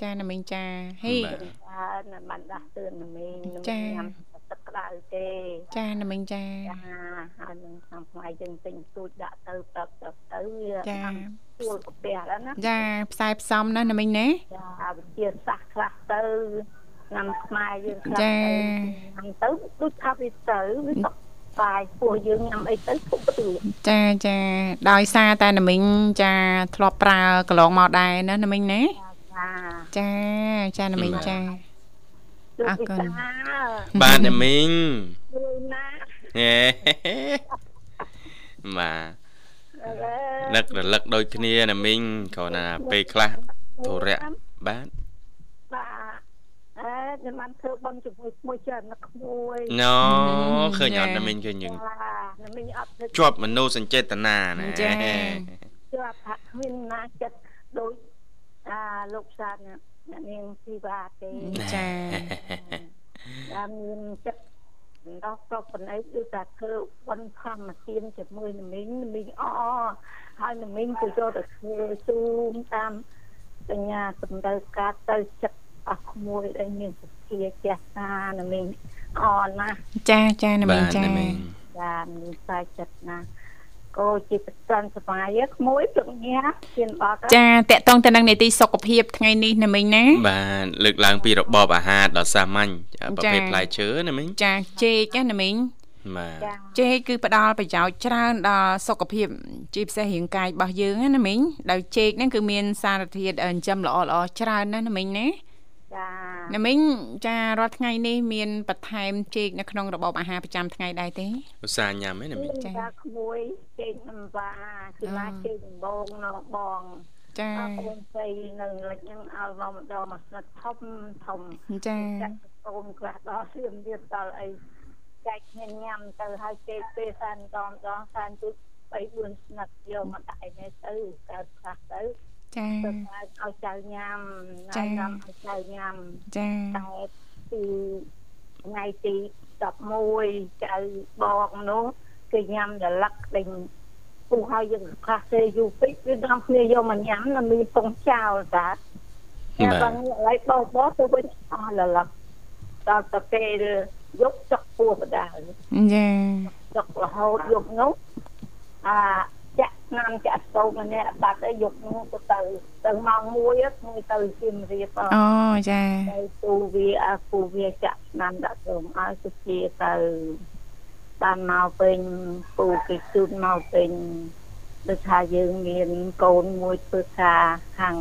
ចាណាមីងចាហេចាបានដាស់តឿនណាមីងចាញ៉ាំទឹកក្តៅទេចាណាមីងចាចាហើយនឹងខាងថ្ងៃយើងទិញទូចដាក់ទៅទឹកទឹកទៅវាចាទួលប្រទេសហ្នឹងណាចាផ្សាយផ្សំណាណាមីងណាចាវិទ្យាសាស្ត្រខ្លះទៅ ឆ្នាំខ្មែរយើងខ្លះចាញ៉ាំទៅដូចថាវាទៅវាសុខបាយពោះយើងញ៉ាំអីទៅពុកទួចាចាដោយសារតែណាមីងចាធ្លាប់ប្រើកន្លងមកដែរណាណាមីងណាចាចាណាមីងចាអរគុណបាទណាមីងណាហេបាទនឹករលឹកដូចគ្នាណាមីងគ្រាន់តែពេលខ្លះធុរៈបាទបាទ អើខ្ញុំបានធ្វើបន់ជាមួយក្មួយច្រើនណាស់ក្មួយណូឃើញអត់ណាមីងឃើញយើងណាមីងអត់ជាប់មនោសញ្ចេតនាណាចាជាប់ថាគ្មានណាចិត្តដូចអាលោកសានអ្នកនាងធីវ៉ាទេចាតាមមានចិត្តដល់ស្រុកប៉ុណ្ណេះគឺថាធ្វើបន់ធម្មទានជាមួយនមីងនមីងអហើយនមីងក៏យកទៅធ្វើជូនតាមសញ្ញាសម្ដៅការទៅចិត្ត អស់ក្មួយដែលមានសទ្ធាចេះតានមីងអរណាចាចាណាមីងចាចាមានខ្សែចិត្តណាកោជាប្រសិនសបាយក្មួយព្រឹកញ៉ាជៀនបាត់ចាតកតងទៅនឹងនីតិសុខភាពថ្ងៃនេះណាមីងណាបាទលើកឡើងពីរបបអាហារដ៏សាមញ្ញប្រភេទផ្លែឈើណាមីងចាចេកណាមីងបាទចេកគឺផ្ដល់ប្រយោជន៍ច្រើនដល់សុខភាពជាពិសេសរាងកាយរបស់យើងណាមីងដោយចេកហ្នឹងគឺមានសារធាតុចិញ្ចឹមល្អល្អច្រើនណាណាមីងណា ចាណាមីងចារាល់ថ្ងៃនេះមានបន្ថែមចេកនៅក្នុងរបបអាហារប្រចាំថ្ងៃដែរទេឧស្សាហ៍ញ៉ាំឯណាមីងចាក្មួយចេកអំបាគឺឡាចេកដំបងនៅបងចាអូនស្រីនៅលិចនឹងឲ្យមកម្ដងមកស្និតធំធំចាអូនខ្លះដល់សៀមទៀតដល់អីចែកគ្នាញ៉ាំទៅហើយគេពេលសានដងដងសានទូ3 4ស្និតយកមកដាក់នេះទៅកើតខ្លះទៅ ចាទៅឲ្យចៅញ៉ាំចាញ៉ាំឲ្យចៅញ៉ាំចាតែពីថ្ងៃទី11ចៅបងនោះគឺញ៉ាំរលឹកដេញពុះឲ្យយើងខ្លះទេយូរពេកគឺដល់គ្នាយកមកញ៉ាំនៅមានពងចោលតាតែបងឥឡូវបោះបោះទៅវិញអស់រលឹកដល់ទៅពេលយកចុកពោះបដាចាចុករហូតយកនោះអាចាក់ ឆ្នាំចាក់សូមម្នាក់បាត់ទៅយកនោះទៅទៅទៅម៉ោង1ខ្ញុំទៅជិមរៀបអូចាទៅពូវាអាពូវាចាក់ឆ្នាំដាក់សូមឲ្យសុជាទៅបានមកពេញពូគេជូនមកពេញដូចថាយើងមានកូនមួយធ្វើការខាង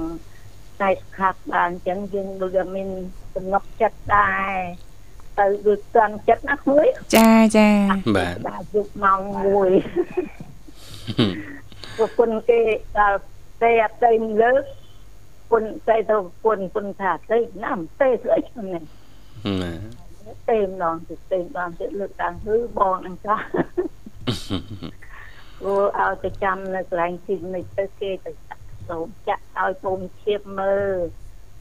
តែខាត់បានអញ្ចឹងយើងដូចមានសំណុកចិត្តដែរទៅដូចតន់ចិត្តណាក្មួយចាចាបាទបាទយុគម៉ោង1 ប្រពន្ធគេដល់ទេអត់ទៅលើកពុនតែទៅពុនពុនថាទេណាំទេស្អីហ្នឹងទេម្ដងទៅទេម្ដងទៀតលើកតាំងគឺបងអញ្ចឹងអូឲ្យទៅចាំនៅកន្លែងទីនេះទៅគេទៅសូមចាក់ឲ្យពុំឈៀបមើល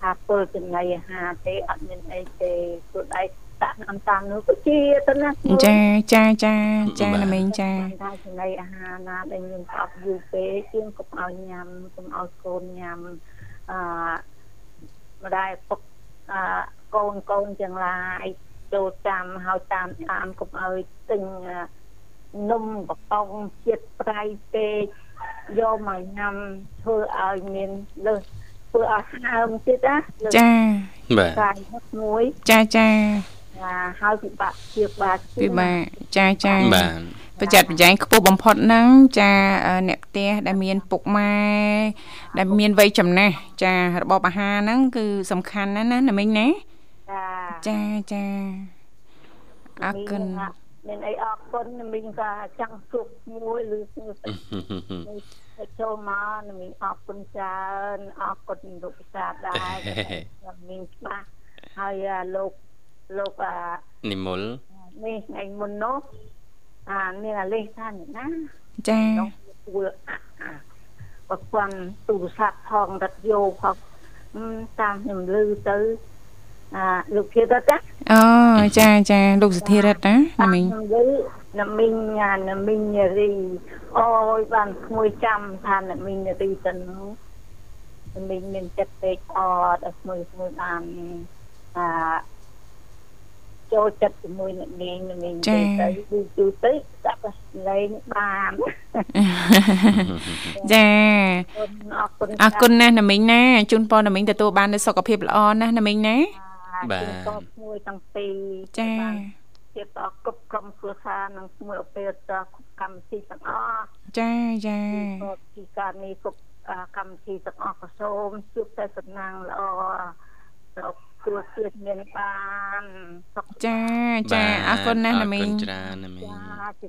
ថាពលចំណីអាហារទេអត់មានអីទេខ្លួនឯង ដាក់តាមតាមនោះក៏ជាទៅណាចាចាចាចាណាមីងចាថាចំណីអាហារណាដែលមានប្រប់យូរពេកជាងកុំឲ្យញ៉ាំកុំឲ្យកូនញ៉ាំអឺម្ដាយពុកអឺកូនកូនទាំងឡាយចូលតាមហើយតាមតាមកុំឲ្យទិញនំបតងជាតិប្រៃពេកយកមកញ៉ាំធ្វើឲ្យមានលើសធ្វើឲ្យស្ហើមទៀតណាចាបាទកាយមួយចាចា ចាហើយពិបាកជាបាក់ពិបាកចាចាបាទបច្ចាត់បច្ចែងខ្ពស់បំផុតហ្នឹងចាអ្នកផ្ទះដែលមានពុកម៉ែដែលមានវ័យចំណាស់ចារបបអាហារហ្នឹងគឺសំខាន់ណាស់ណាណាមីងណាចាចាចាអរគុណមានអីអរគុណមីងក៏ចង់ជួបមួយឬទៅចូលមកមីងអរគុណច្រើនអរគុណលោកពិសាដែរមីងច្បាស់ហើយលោក លោកអានិមលនេះថ្ងៃមុននោះអាមានអាលេខថាណាចាធ្វើប្រព័ន្ធទូរស័ព្ទផងរត់យោផងតាមខ្ញុំឮទៅអាលោកធារិតណាអូចាចាលោកសុធារិតណាណាមីងណាមីងណាមីងរីអូយបានក្មួយចាំថាណាមីងរីទៅនោះណាមីងមានចិត្តពេកអត់ឲ្យក្មួយក្មួយបានអា ចូលចិត្តជាមួយអ្នកនាងនាងទៅទៅយូរទៅដាក់បលេងបានចាអរគុណអរគុណណាស់ណាមីងណាជូនពរណាមីងទទួលបាននូវសុខភាពល្អណាស់ណាមីងណាបាទមួយទាំងពីរចាជាតគ្រប់ក្រុមគ្រួសារនិងមួយអពេតកម្មវិធីទាំងអស់ចាចាពីការនេះគ្រប់កម្មវិធីទាំងអស់ក៏សូមជួបតែសំណាងល្អដល់ គ្រួសារមានបានចាចាអរគុណណាស់ណាមីងច្រើនណាមីង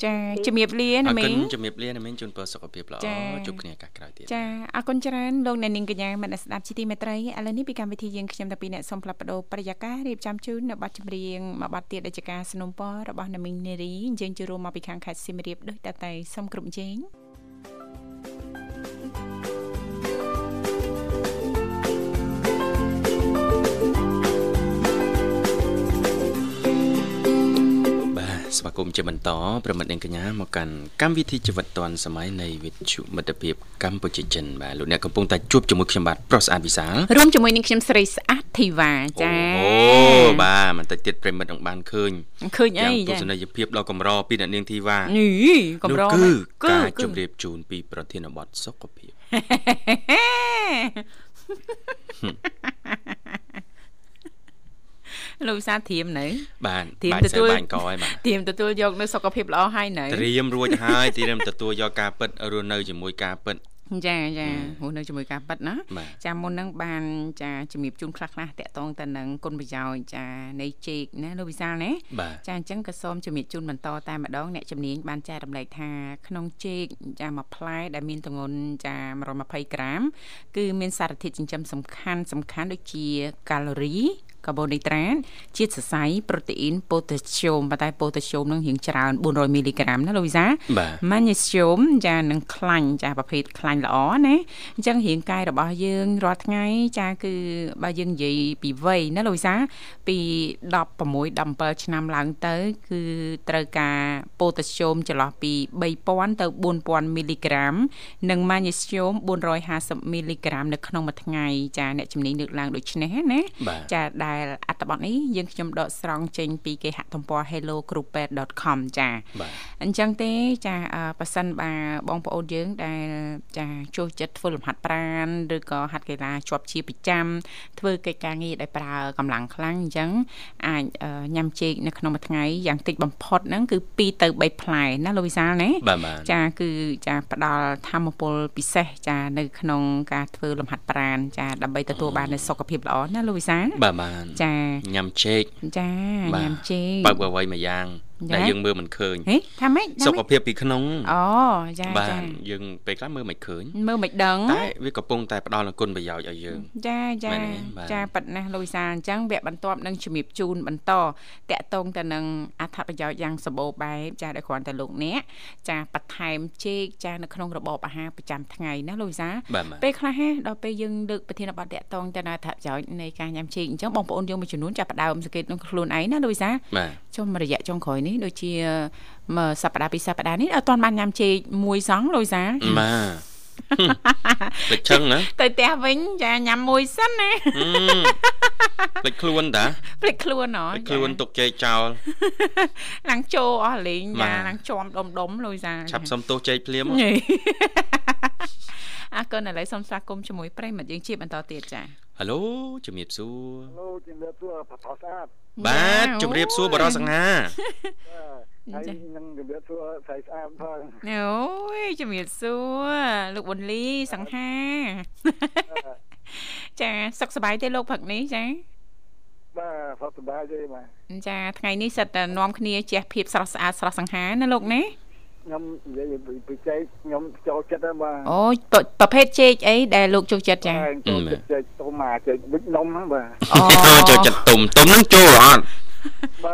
ចាជំរាបលាណាមីងអរគុណជំរាបលាណាមីងជូនពរសុខភាពល្អជួបគ្នាឱកាសក្រោយទៀតចាអរគុណច្រើនលោកអ្នកនាងកញ្ញាមនស្ដាប់ជីទីមេត្រីឥឡូវនេះពីកម្មវិធីយើងខ្ញុំតាពីអ្នកសូមផ្លាប់បដោប្រយាកររៀបចំជូននៅប័ណ្ណចម្រៀងមួយប័ណ្ណទៀតដែលជាការสนับสนุนរបស់ណាមីងនារីយើងជួបរួមមកពីខាងខេត្តសៀមរាបដូចតតែសូមគ្រប់ជេង ស្វាគមន៍ជាបន្តប្រិមិត្តនាងកញ្ញាមកកាន់កម្មវិធីជីវិតឌွန်សម័យនៃវិទ្យុមិត្តភាពកម្ពុជាចិនបាទលោកអ្នកកំពុងតែជួបជាមួយខ្ញុំបាទប្រុសស្អាតវិសាលរួមជាមួយនឹងខ្ញុំស្រីស្អាតធីវ៉ាចាអូបាទបន្តិចទៀតប្រិមិត្តនឹងបានឃើញឃើញអីទស្សនីយភាពដ៏កម្រពីអ្នកនាងធីវ៉ានេះកម្រគឺការជម្រាបជូនពីប្រធានបទសុខភាព លោកសាធៀមនៅបាទធៀមទទួលបាញ់កហើយបាទធៀមទទួលយកនៅសុខភាពល្អហើយនៅត្រៀមរួចហើយត្រៀមទទួលយកការពិតរស់នៅជាមួយការពិតចាចាហូរនៅជាមួយការប៉ັດណាចាមុនហ្នឹងបានចាជំរាបជូនខ្លះខ្លះតកតងទៅនឹងគុណប្រយោជន៍ចានៃជេកណាលោកវិសាលណាចាអញ្ចឹងក៏សូមជំរាបជូនបន្តតែម្ដងអ្នកជំនាញបានចែករំលែកថាក្នុងជេកចាមួយផ្លែដែលមានទម្ងន់ចា120ក្រាម គឺមានសារធាតុចិញ្ចឹមសំខាន់សំខាន់ដូចជាកាឡូរី កាបូនីដ្រាតជាតិសរសៃប្រូតេអ៊ីនប៉ូតាស្យូមប៉ុន្តែប៉ូតាស្យូមនឹងរៀងច្រើន400មីលីក្រាមណាលោកវិសាម៉ាញ៉េស្យូមចានឹងខ្លាញ់ចាប្រភេទខ្លាញ់ល្អណាអញ្ចឹងរាងកាយរបស់យើងរាល់ថ្ងៃចាគឺបើយើងនិយាយពីវ័យណាលោកវិសា ពី16 17ឆ្នាំឡើងទៅ គឺត្រូវការប៉ូតាស្យូមចន្លោះពី3000ទៅ4000មីលីក្រាម និងម៉ាញ៉េស្យូម450មីលីក្រាមនៅក្នុងមួយថ្ងៃចាអ្នកជំនាញលើកឡើងដូចនេះណាចាដែលដែលអត្ថបទនេះយើងខ្ញុំដកស្រង់ចេញពីគេហទំព័រ hellogroup.com ចាអញ្ចឹងទេចាប៉ះសិនបាបងប្អូនយើងដែលចាចូលចិត្តធ្វើលំហាត់ប្រាណឬក៏ហាត់កីឡាជាប់ជាប្រចាំធ្វើកិច្ចការងារដែលប្រើកម្លាំងខ្លាំងអញ្ចឹងអាចញ៉ាំចេកនៅក្នុងមួយថ្ងៃយ៉ាងតិចបំផុតហ្នឹងគឺ2ទៅ3ផ្លែណាលោកវិសាលណាចាគឺចាផ្ដល់ធម្មពលពិសេសចានៅក្នុងការធ្វើលំហាត់ប្រាណចាដើម្បីទទួលបាននូវសុខភាពល្អណាលោកវិសាលបាទបាទចាញ៉ាំចេកចាញ៉ាំចេកបើអ្វីមួយយ៉ាងដែលយើងមើលមិនឃើញហេថាម៉េចសុខភាពពីក្នុងអូចាចាបាទយើងពេលខ្លះមើលមិនឃើញមើលមិនដឹងតែវាកំពុងតែផ្ដល់នូវគុណប្រយោជន៍ឲ្យយើងចាចាចាប៉ិតណាស់លូយសាអញ្ចឹងវគ្គបន្ទាប់នឹងជំរាបជូនបន្តតកតងទៅនឹងអត្ថប្រយោជន៍យ៉ាងសម្បូរបែបចាដែលគ្រាន់តែលោកអ្នកចាបន្ថែមជែកចានៅក្នុងរបបអាហារប្រចាំថ្ងៃណាលូយសាពេលខ្លះហេដល់ពេលយើងលើកប្រធានបទតកតងទៅនៅអត្ថប្រយោជន៍នៃការញ៉ាំជែកអញ្ចឹងបងប្អូនយើងមួយចំនួនចាប់ផ្ដើមសង្កេតនឹងខ្លួនឯងណាលូយសាចុះរយៈចុងក្រោយនេះដូចជាមួយសប្តាហ៍ពីរសប្តាហ៍នេះអត់ទាន់បានញ៉ាំចេកមួយសងលុយសាបាទលេចឈឹងណាទៅផ្ទះវិញចាញ៉ាំមួយសិនណាលេចខ្លួនតាលេចខ្លួនហ៎លេចខ្លួនទុកចេកចោលឡើងចូលអស់លេងចាឡើងជាប់ដុំដុំលុយសាឆាប់សុំទោសចេកភ្លាមអរគុណឥឡូវសូមស្វាគមន៍ជាមួយប្រិមិត្តយើងជាបន្តទៀតចា ហៅឡូជំរាបសួរហៅឡូជំរាបសួរបតស្អាតបាទជំរាបសួរបរិសង្ហាហើយនឹងជំរាបសួរស្រីស្អាតផងអូយជំរាបសួរលោកប៊ុនលីសង្ហាចាសុខសប្បាយទេលោកព្រឹកនេះចាបាទសុខសប្បាយទេបាទចាថ្ងៃនេះសិតតែនាំគ្នាជះភាពស្រស់ស្អាតស្រស់សង្ហាណាលោកណា ខ្ញុំនិយាយពីចេកខ្ញុំចូលចិត្តហ្នឹងបាទអូប្រភេទចេកអីដែលលោកចូលចិត្តចាចូលចិត្តចេកទុំអាចេកវិចនំហ្នឹងបាទអូចូលចិត្តទុំទុំហ្នឹងចូលអត់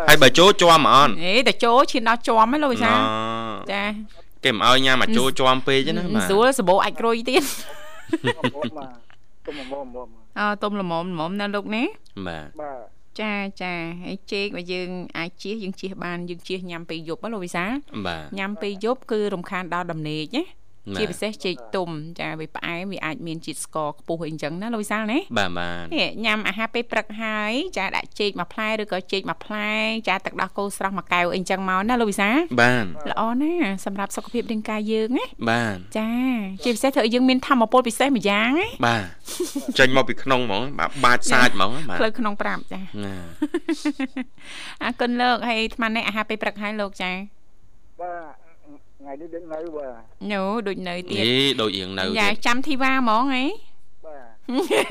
ហើយបើចូលជាប់អត់អេតែចូលឈានដល់ជាប់ហ្នឹងលោកវិសាចាគេមិនឲ្យញ៉ាំមកចូលជាប់ពេកណាបាទស្រួលសបោអាចក្រួយទៀតទុំល្មមអូទុំល្មមល្មមណាលោកណាបាទបាទ ចាចាហើយចេកបើយើងអាចជៀសយើងជៀសបានយើងជៀសញ៉ាំពេលយប់លោកវិសាញ៉ាំពេលយប់គឺរំខានដល់ដំណេកណា ជាពិសេសចេកទុំចាវាផ្អែមវាអាចមានជាតិស្ករខ្ពស់អីចឹងណាលោកវិសាលណាបាទបាទនេះញ៉ាំអាហារពេលព្រឹកហើយចាដាក់ចេកមួយផ្លែឬក៏ចេកមួយផ្លែចាទឹកដោះគោស្រស់មួយកែវអីចឹងមកណាលោកវិសាលបាទល្អណាស់សម្រាប់សុខភាពរាងកាយយើងណាបាទចាជាពិសេសធ្វើឲ្យយើងមានធម៌ពលពិសេសម្យ៉ាងណាបាទចេញមកពីក្នុងហ្មងបាទបាចសាចហ្មងបាទផ្លូវក្នុងប្រាប់ចាអរគុណលោកហើយអាត្មានេះអាហារពេលព្រឹកហើយលោកចាបាទ ថ្ងៃនេះដូចនៅបាទញូដូចនៅទៀតអេដូចរៀងនៅយ៉ាចាំធីវ៉ាហ្មងហីបា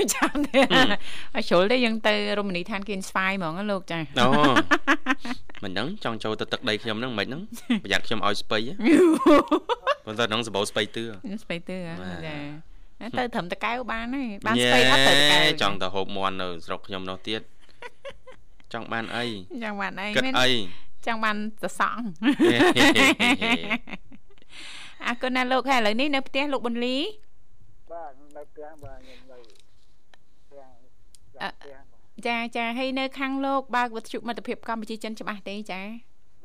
ទចាំទេឲ្យជ្រុលទេយើងទៅរមណីយដ្ឋានគៀនស្វាយហ្មងលោកចាអូមិនដឹងចង់ចូលទៅទឹកដីខ្ញុំហ្នឹងមិនហ្នឹងប្រយ័ត្នខ្ញុំឲ្យស្ពៃប៉ុន្តែហ្នឹងសបោស្ពៃទឿស្ពៃទឿចាទៅត្រឹមតកែវបានហើយបានស្ពៃអត់ទៅតកែវចង់ទៅហូបមន់នៅស្រុកខ្ញុំនោះទៀតចង់បានអីចង់បានអីមានអី ចង់បានសសងអរគុណណាលោកហើយឥឡូវនេះនៅផ្ទះលោកប៊ុនលីបាទនៅផ្ទះបាទខ្ញុំនៅផ្ទះចាចាហើយនៅខាងលោកបើកវិទ្យុមិត្តភាពកម្ពុជាចិនច្បាស់ទេចា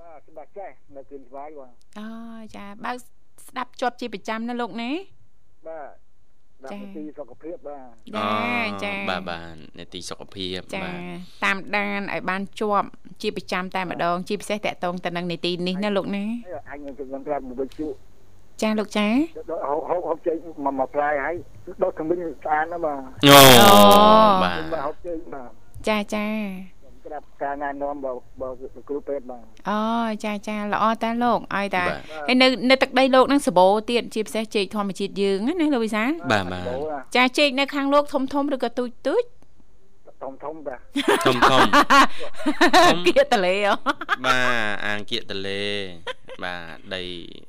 បាទបាទច្បាស់ចេះនៅគៀនស្វាយបាទអូចាបើកស្ដាប់ជាប់ជាប្រចាំណាលោកណាបាទដា ចា៎ប់ទីសុខភាពបាទចាចាបាទបាទនេតិសុខភាពចាបាទតាមដានឲ្យបានជាប់ជាប្រចាំតែម្ដង ជាពិសេសតកតងទៅនឹងនីតិនេះណាលោកណាហើយអញនឹងខ្ញុំប្រាប់មួយវិជ្ជាចាលោកចាដល់ហូបហូបហូបចេកមកមកផ្លាយហើយដុតខាងវិញស្អាតណាស់បាទអូអូបាទខ្ញុំមកហូបចេកបាទចាចា ខ្ញុំប្រាប់ការណែនាំបើបើគ្រូពេទ្យបាទអូចាចាល្អតាលោកឲ្យតាបាទហើយនៅនៅទឹកដីលោកហ្នឹងសបោទៀតជាពិសេសចេកធម្មជាតិយើងណាលោកវិសាលបាទបាទដូរណាចាចេកនៅខាងលោកធំធំឬក៏ទូចទូចធំធំបាទធំធំមគៀកតលេអូបាទអាងគៀកតលេបាទដី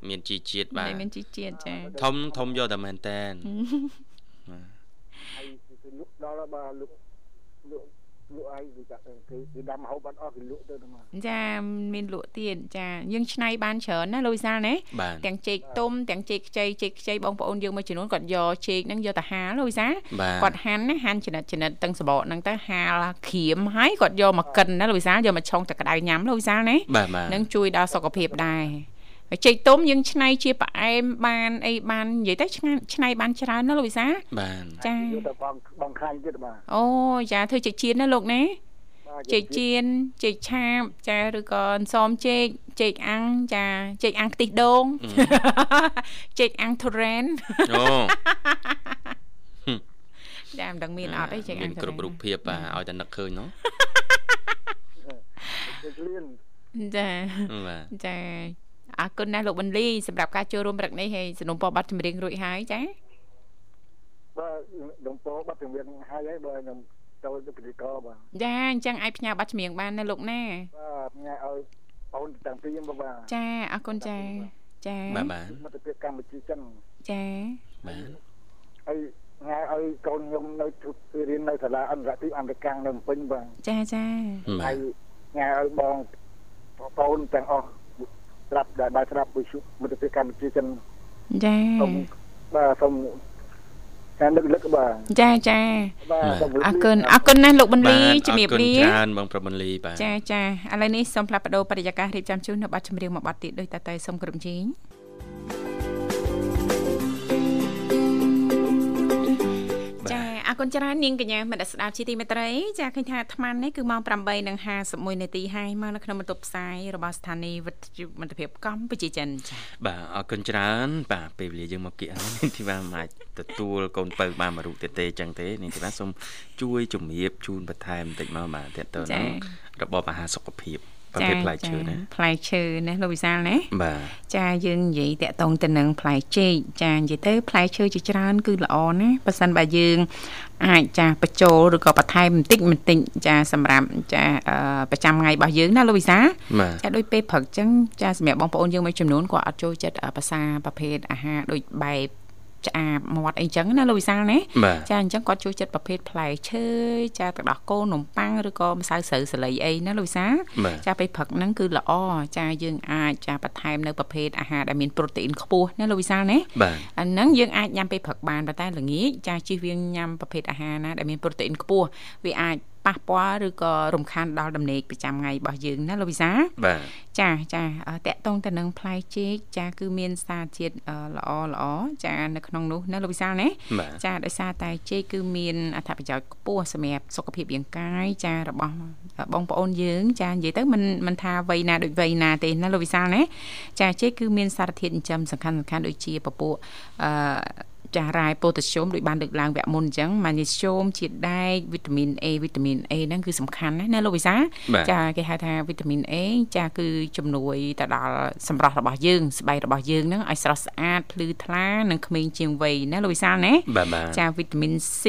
មានជីជាតិបាទនេះមានជីជាតិចាធំធំយកតែមែនតែនហើយគឺលក់ដល់ហើយបាទលក់លក់ លក់ឲ្យគឺចាក់គឺគឺដាំហូបបាត់អស់គឺលក់ទៅហ្នឹងបាទចាមានលក់ទៀតចាយើងឆ្នៃបានច្រើនណាលោកវិសាលណាបាទទាំងចេកទុំទាំងចេកខ្ចីចេកខ្ចីបងប្អូនយើងមួយចំនួនគាត់យកចេកហ្នឹងយកទៅហាលលោកវិសាលបាទគាត់ហាន់ណាហាន់ចំណិតចំណិតទាំងសបកហ្នឹងទៅហាលក្រៀមហើយគាត់យកមកកិនណាលោកវិសាលយកមកឆុងតែក្តៅញ៉ាំលោកវិសាលណាបាទបាទនឹងជួយដល់សុខភាពដែរហើយ ចេកទុំយើងឆ្នៃជាផ្អែមបានអីបាននិយាយទៅឆ្ងាញ់ឆ្នៃបានច្រើនណាលោកវិសាបាទចាយកទៅបងបងខាញ់ទៀតបាទអូចាធ្វើចេកជៀនណាលោកណាបាទចេកជៀនចេកឆាបចាឬក៏អន្សមចេកចេកអាំងចាចេកអាំងខ្ទិះដូងចេកអាំងទុរ៉ែនអូចាមិនដឹងមានអត់ទេចេកអាំមានងទុគ្រប់រូបភាពបាទឲ្យតែនឹកឃើញនោះចេកលៀនចាបាទចា អរគុណណាស់លោកបន្លីសម្រាប់ការចូលរួមព្រឹកនេះហើយสนុំពរប័ណ្ណចម្រៀងរួចហើយចាបាទដងពោបាត់ជំនាញហើយហើយបើខ្ញុំចូលទៅពិធីករបាទចាអញ្ចឹងអាចផ្ញើប័ណ្ណចម្រៀងបានណាលោកណាបាទញ៉ាឲ្យអូនទាំងពីរមកបាទចាអរគុណចាចាបាទបាទមិត្តភាពកម្ពុជាចិនចាបាទហើយញ៉ាឲ្យកូនខ្ញុំនៅទៅរៀននៅសាលាអន្តរជាតិអមេរិកនៅភ្នំពេញបាទចាចាបាហើទយញ៉ាឲ្យបងប្អូនទាំងអស់ ស្រាប់ដែលបានស្រាប់វិសុមិត្តភាពកម្ពុជាចិនចាសូមបាទសូមការនឹកលឹកបាទចាចាបាទសូមអរគុណអរគុណណាស់លោកបន្លីបាទជំរាបអរគុណលាច្រើនបងប្រុសបន្លីបាទចាចាឥឡូវនេះសូមផ្លាស់ប្ដូរបរិយាកាសរៀបចំជូននៅប័ណ្ណចម្រៀងមួយប័ណ្ណទៀតដោយតតែសូមគ្រប់ជេង គុណច្រើននាងកញ្ញាមនស្សស្ដាប់ជាទីមេត្រី ចាឃើញថាអាត្មានេះគឺម៉ោង8:51នាទីហើយមកនៅក្នុងបន្ទប់ផ្សាយរបស់ស្ថានីយ៍វិទ្យុមិត្តភាពកម្ពុជាចិនចាបាទអរគុណច្រើន បាទពេលវេលាយើងមកគៀកហើយនេះទីបាទមិនអាចទទួលកូនបើបានមួយរូបទៀតទេអញ្ចឹងទេនេះទីបាទសូមជួយជំរាបជូនបន្ថែមបន្តិចមកបាទតើតើនឹងរបបអាហារសុខភាព ប្រភេទផ្លែឈើណាផ្លែឈើណាលោកវិសាលណាបាទចាយើងនិយាយតាក់ទងទៅនឹងផ្លែចេកចានិយាយទៅផ្លែឈើជាច្រើន គឺល្អណាប៉ះសិនបើយើងអាចចាបញ្ចូលឬក៏បន្ថែមបន្តិចបន្តិចចាសម្រាប់ចាអឺប្រចាំថ្ងៃរបស់យើងណាលោកវិសាបាទចាដូចពេលព្រឹកចឹងចាសម្រាប់បងប្អូនយើងមួយចំនួនគាត់អត់ចូលចិត្តអឺភាសាប្រភេទអាហារដូចបែប ឆ្អាបមាត់អីចឹងណាលោកវិសាលណាបាទចាអញ្ចឹងគាត់ចូលចិត្តប្រភេទផ្លែឈើចាទឹកដោះគោនំប៉័ងឬក៏ម្សៅស្រូវសាលីអីណាលោកវិសាលបាទចាពេលព្រឹកហ្នឹងគឺល្អចាយើងអាចចាបន្ថែមនៅប្រភេទអាហារដែលមានប្រូតេអ៊ីនខ្ពស់ណាលោកវិសាលណាបាទអាហ្នឹងយើងអាចញ៉ាំពេលព្រឹកបានប៉ុន្តែល្ងាចចាជិះវៀងញ៉ាំប្រភេទអាហារណាដែលមានប្រូតេអ៊ីនខ្ពស់វាអាច ប៉ះពាល់ឬក៏រំខានដល់ដំណេកប្រចាំថ្ងៃរបស់យើងណាលោកវិសាបាទចាចាអឺតកតងទៅនឹងផ្លែចេកចាគឺមានសារជាតិអឺល្អល្អចានៅក្នុងនោះណាលោកវិសាលណាបាទចាដោយសារតែចេកគឺមានអត្ថប្រយោជន៍ខ្ពស់សម្រាប់សុខភាពរាងកាយចារបស់បងប្អូនយើង ចានិយាយទៅមិនមិនថាវ័យណាដូចវ័យណាទេណាលោកវិសាលណាចាចេកគឺមានសារធាតុចិញ្ចឹមសំខាន់សំខាន់ដូចជាពពួកអឺ ចារ៉ែប៉ូតាស្យូមដូចបានលើកឡើងវគ្គមុនអញ្ចឹងម៉ាញ៉េស្យូមជាតិដែកវីតាមីន A វីតាមីន A ហ្នឹងគឺសំខាន់ណាស់ណាលោកវិសាលបាទចាគេហៅថាវីតាមីន A ចាគឺជំនួយទៅដល់សម្រស់របស់យើងស្បែករបស់យើងហ្នឹងឲ្យស្រស់ស្អាតភ្លឺថ្លានិងក្មេងជាងវ័យណាលោកវិសាលណាបាទបាទចាវីតាមីន C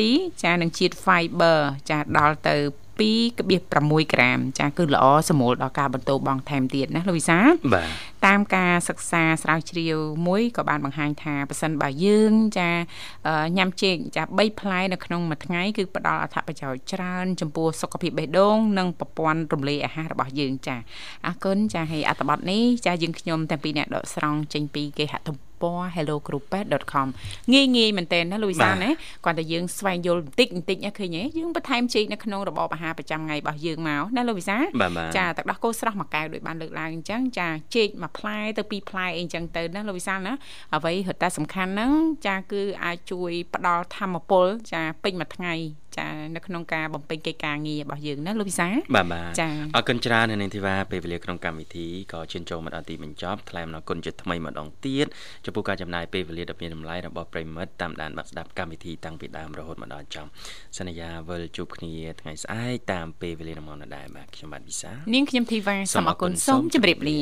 ចានឹងជាតិ fiber ចាដល់ទៅ 2.6ក្រាម ចាគឺល្អសម្រួលដល់ការបន្តបង់ថែមទៀតណាលោកវិសាលបាទតាមការសិក្សាស្រាវជ្រាវមួយក៏បានបង្ហាញថាប៉ះសិនបើយើងចាអឺញ៉ាំចេកចា3ផ្លែនៅក្នុងមួយថ្ងៃគឺផ្ដល់អត្ថប្រយោជន៍ច្រើនចំពោះសុខភាពបេះដូងនិងប្រព័ន្ធរំលាយអាហាររបស់យើងចាអរគុណចាហើយអត្ថបទនេះចាយើងខ្ញុំតាំងពីអ្នកដកស្រង់ចេញពីគេហទំ hello.group.com ងាយងាយមែនតើណាលូវីសាណាគាត់តែយើងស្វែងយល់បន្តិចបន្តិចឃើញទេយើងបន្ថែមជីកនៅក្នុងរបបអាហារប្រចាំថ្ងៃរបស់យើងមកណាលូវីសាចាទឹកដោះគោស្រស់មួយកែវដូចបានលើកឡើងអញ្ចឹងចាជីកមួយផ្លែទៅពីរផ្លែអីអញ្ចឹងទៅណាលូវីសាណាអ្វីរត់តែសំខាន់ហ្នឹងចាគឺអាចជួយផ្ដល់ធម្មពលចាពេញមួយថ្ងៃ ចានៅក្នុងការបំពេញកិច្ចការងាររបស់យើងណាលោកវិសាបាទបាទចាអរគុណច្រើននៅនាងធីវ៉ាពេលវេលាក្នុងកម្មវិធីក៏ជិនចូលមកដល់ទីបញ្ចប់ថ្លែងអរគុណជាថ្មីម្ដងទៀតចំពោះការចំណាយពេលវេលាដ៏មានតម្លៃរបស់ប្រិមិត្តតាមដានបាក់ស្ដាប់កម្មវិធីតាំងពីដើមរហូតមកដល់ចប់សន្យាវិលជួបគ្នាថ្ងៃស្អែកតាមពេលវេលានឹងមកដល់ដែរបាទខ្ញុំបាទវិសានាងខ្ញុំធីវ៉ាសូមអរគុណសូមជម្រាបលា